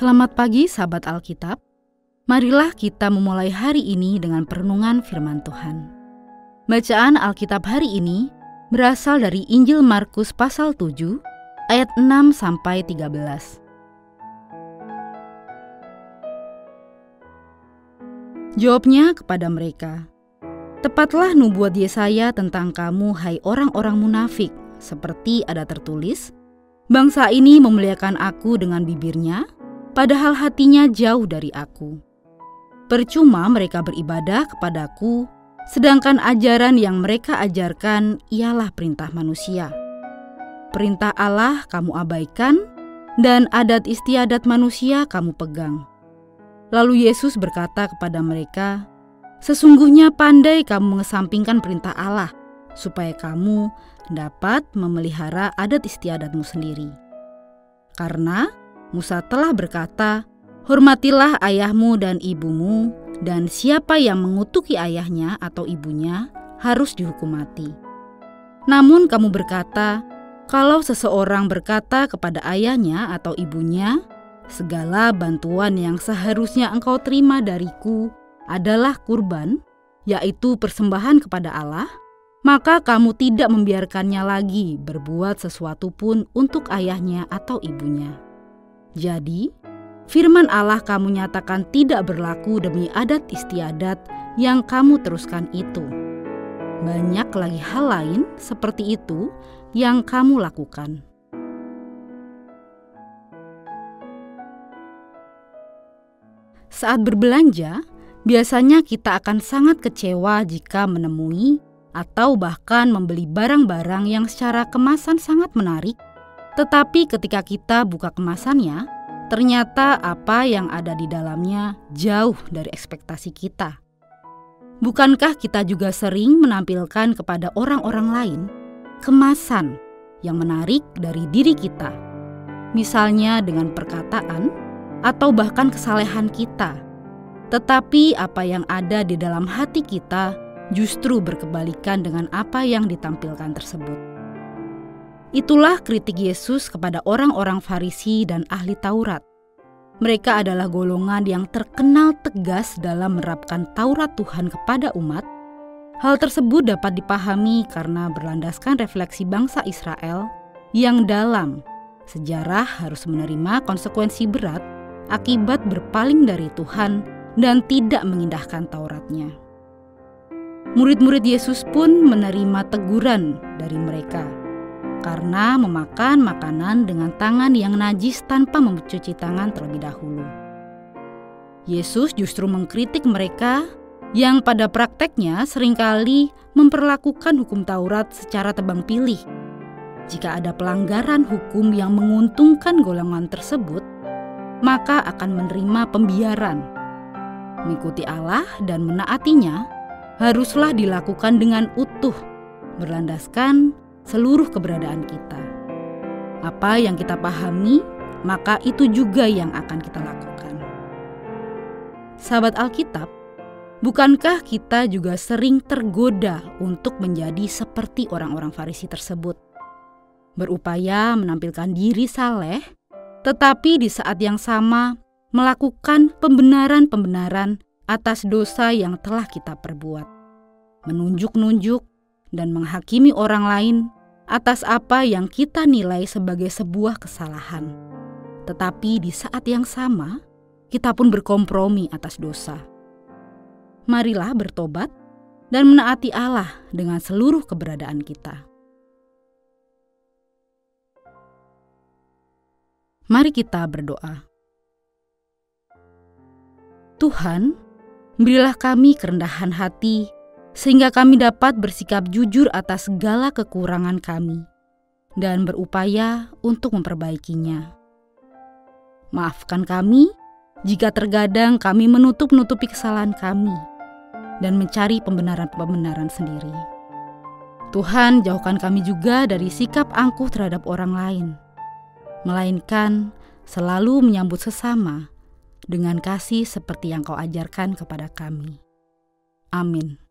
Selamat pagi sahabat Alkitab. Marilah kita memulai hari ini dengan perenungan firman Tuhan. Bacaan Alkitab hari ini berasal dari Injil Markus pasal 7 ayat 6 sampai 13. Jawabnya kepada mereka, Tepatlah nubuat Yesaya tentang kamu hai orang-orang munafik, seperti ada tertulis, Bangsa ini memuliakan aku dengan bibirnya, padahal hatinya jauh dari aku. Percuma mereka beribadah kepadaku, sedangkan ajaran yang mereka ajarkan ialah perintah manusia. Perintah Allah kamu abaikan, dan adat istiadat manusia kamu pegang. Lalu Yesus berkata kepada mereka, "Sesungguhnya pandai kamu mengesampingkan perintah Allah, supaya kamu dapat memelihara adat istiadatmu sendiri. Karena Musa telah berkata, "Hormatilah ayahmu dan ibumu, dan siapa yang mengutuki ayahnya atau ibunya harus dihukum mati." Namun kamu berkata, "Kalau seseorang berkata kepada ayahnya atau ibunya, segala bantuan yang seharusnya engkau terima dariku adalah kurban, yaitu persembahan kepada Allah," maka kamu tidak membiarkannya lagi berbuat sesuatu pun untuk ayahnya atau ibunya. Jadi, firman Allah kamu nyatakan tidak berlaku demi adat istiadat yang kamu teruskan itu. Banyak lagi hal lain seperti itu yang kamu lakukan. Saat berbelanja, biasanya kita akan sangat kecewa jika menemui atau bahkan membeli barang-barang yang secara kemasan sangat menarik, tetapi ketika kita buka kemasannya, ternyata apa yang ada di dalamnya jauh dari ekspektasi kita. Bukankah kita juga sering menampilkan kepada orang-orang lain kemasan yang menarik dari diri kita, misalnya dengan perkataan atau bahkan kesalehan kita, tetapi apa yang ada di dalam hati kita justru berkebalikan dengan apa yang ditampilkan tersebut. Itulah kritik Yesus kepada orang-orang Farisi dan ahli Taurat. Mereka adalah golongan yang terkenal tegas dalam menerapkan Taurat Tuhan kepada umat. Hal tersebut dapat dipahami karena berlandaskan refleksi bangsa Israel yang dalam sejarah harus menerima konsekuensi berat akibat berpaling dari Tuhan dan tidak mengindahkan Tauratnya. Murid-murid Yesus pun menerima teguran dari mereka karena memakan makanan dengan tangan yang najis tanpa mencuci tangan terlebih dahulu. Yesus justru mengkritik mereka yang pada prakteknya sering kali memperlakukan hukum Taurat secara tebang pilih. Jika ada pelanggaran hukum yang menguntungkan golongan tersebut, maka akan menerima pembiaran. Mengikuti Allah dan menaatinya haruslah dilakukan dengan utuh, berlandaskan seluruh keberadaan kita. Apa yang kita pahami, maka itu juga yang akan kita lakukan. Sahabat Alkitab, bukankah kita juga sering tergoda untuk menjadi seperti orang-orang Farisi tersebut? Berupaya menampilkan diri saleh, tetapi di saat yang sama melakukan pembenaran-pembenaran atas dosa yang telah kita perbuat, menunjuk-nunjuk dan menghakimi orang lain atas apa yang kita nilai sebagai sebuah kesalahan. Tetapi di saat yang sama, kita pun berkompromi atas dosa. Marilah bertobat dan menaati Allah dengan seluruh keberadaan kita. Mari kita berdoa. Tuhan, berilah kami kerendahan hati sehingga kami dapat bersikap jujur atas segala kekurangan kami dan berupaya untuk memperbaikinya. Maafkan kami jika terkadang kami menutup-nutupi kesalahan kami dan mencari pembenaran-pembenaran sendiri. Tuhan, jauhkan kami juga dari sikap angkuh terhadap orang lain, melainkan selalu menyambut sesama dengan kasih seperti yang Kau ajarkan kepada kami. Amin.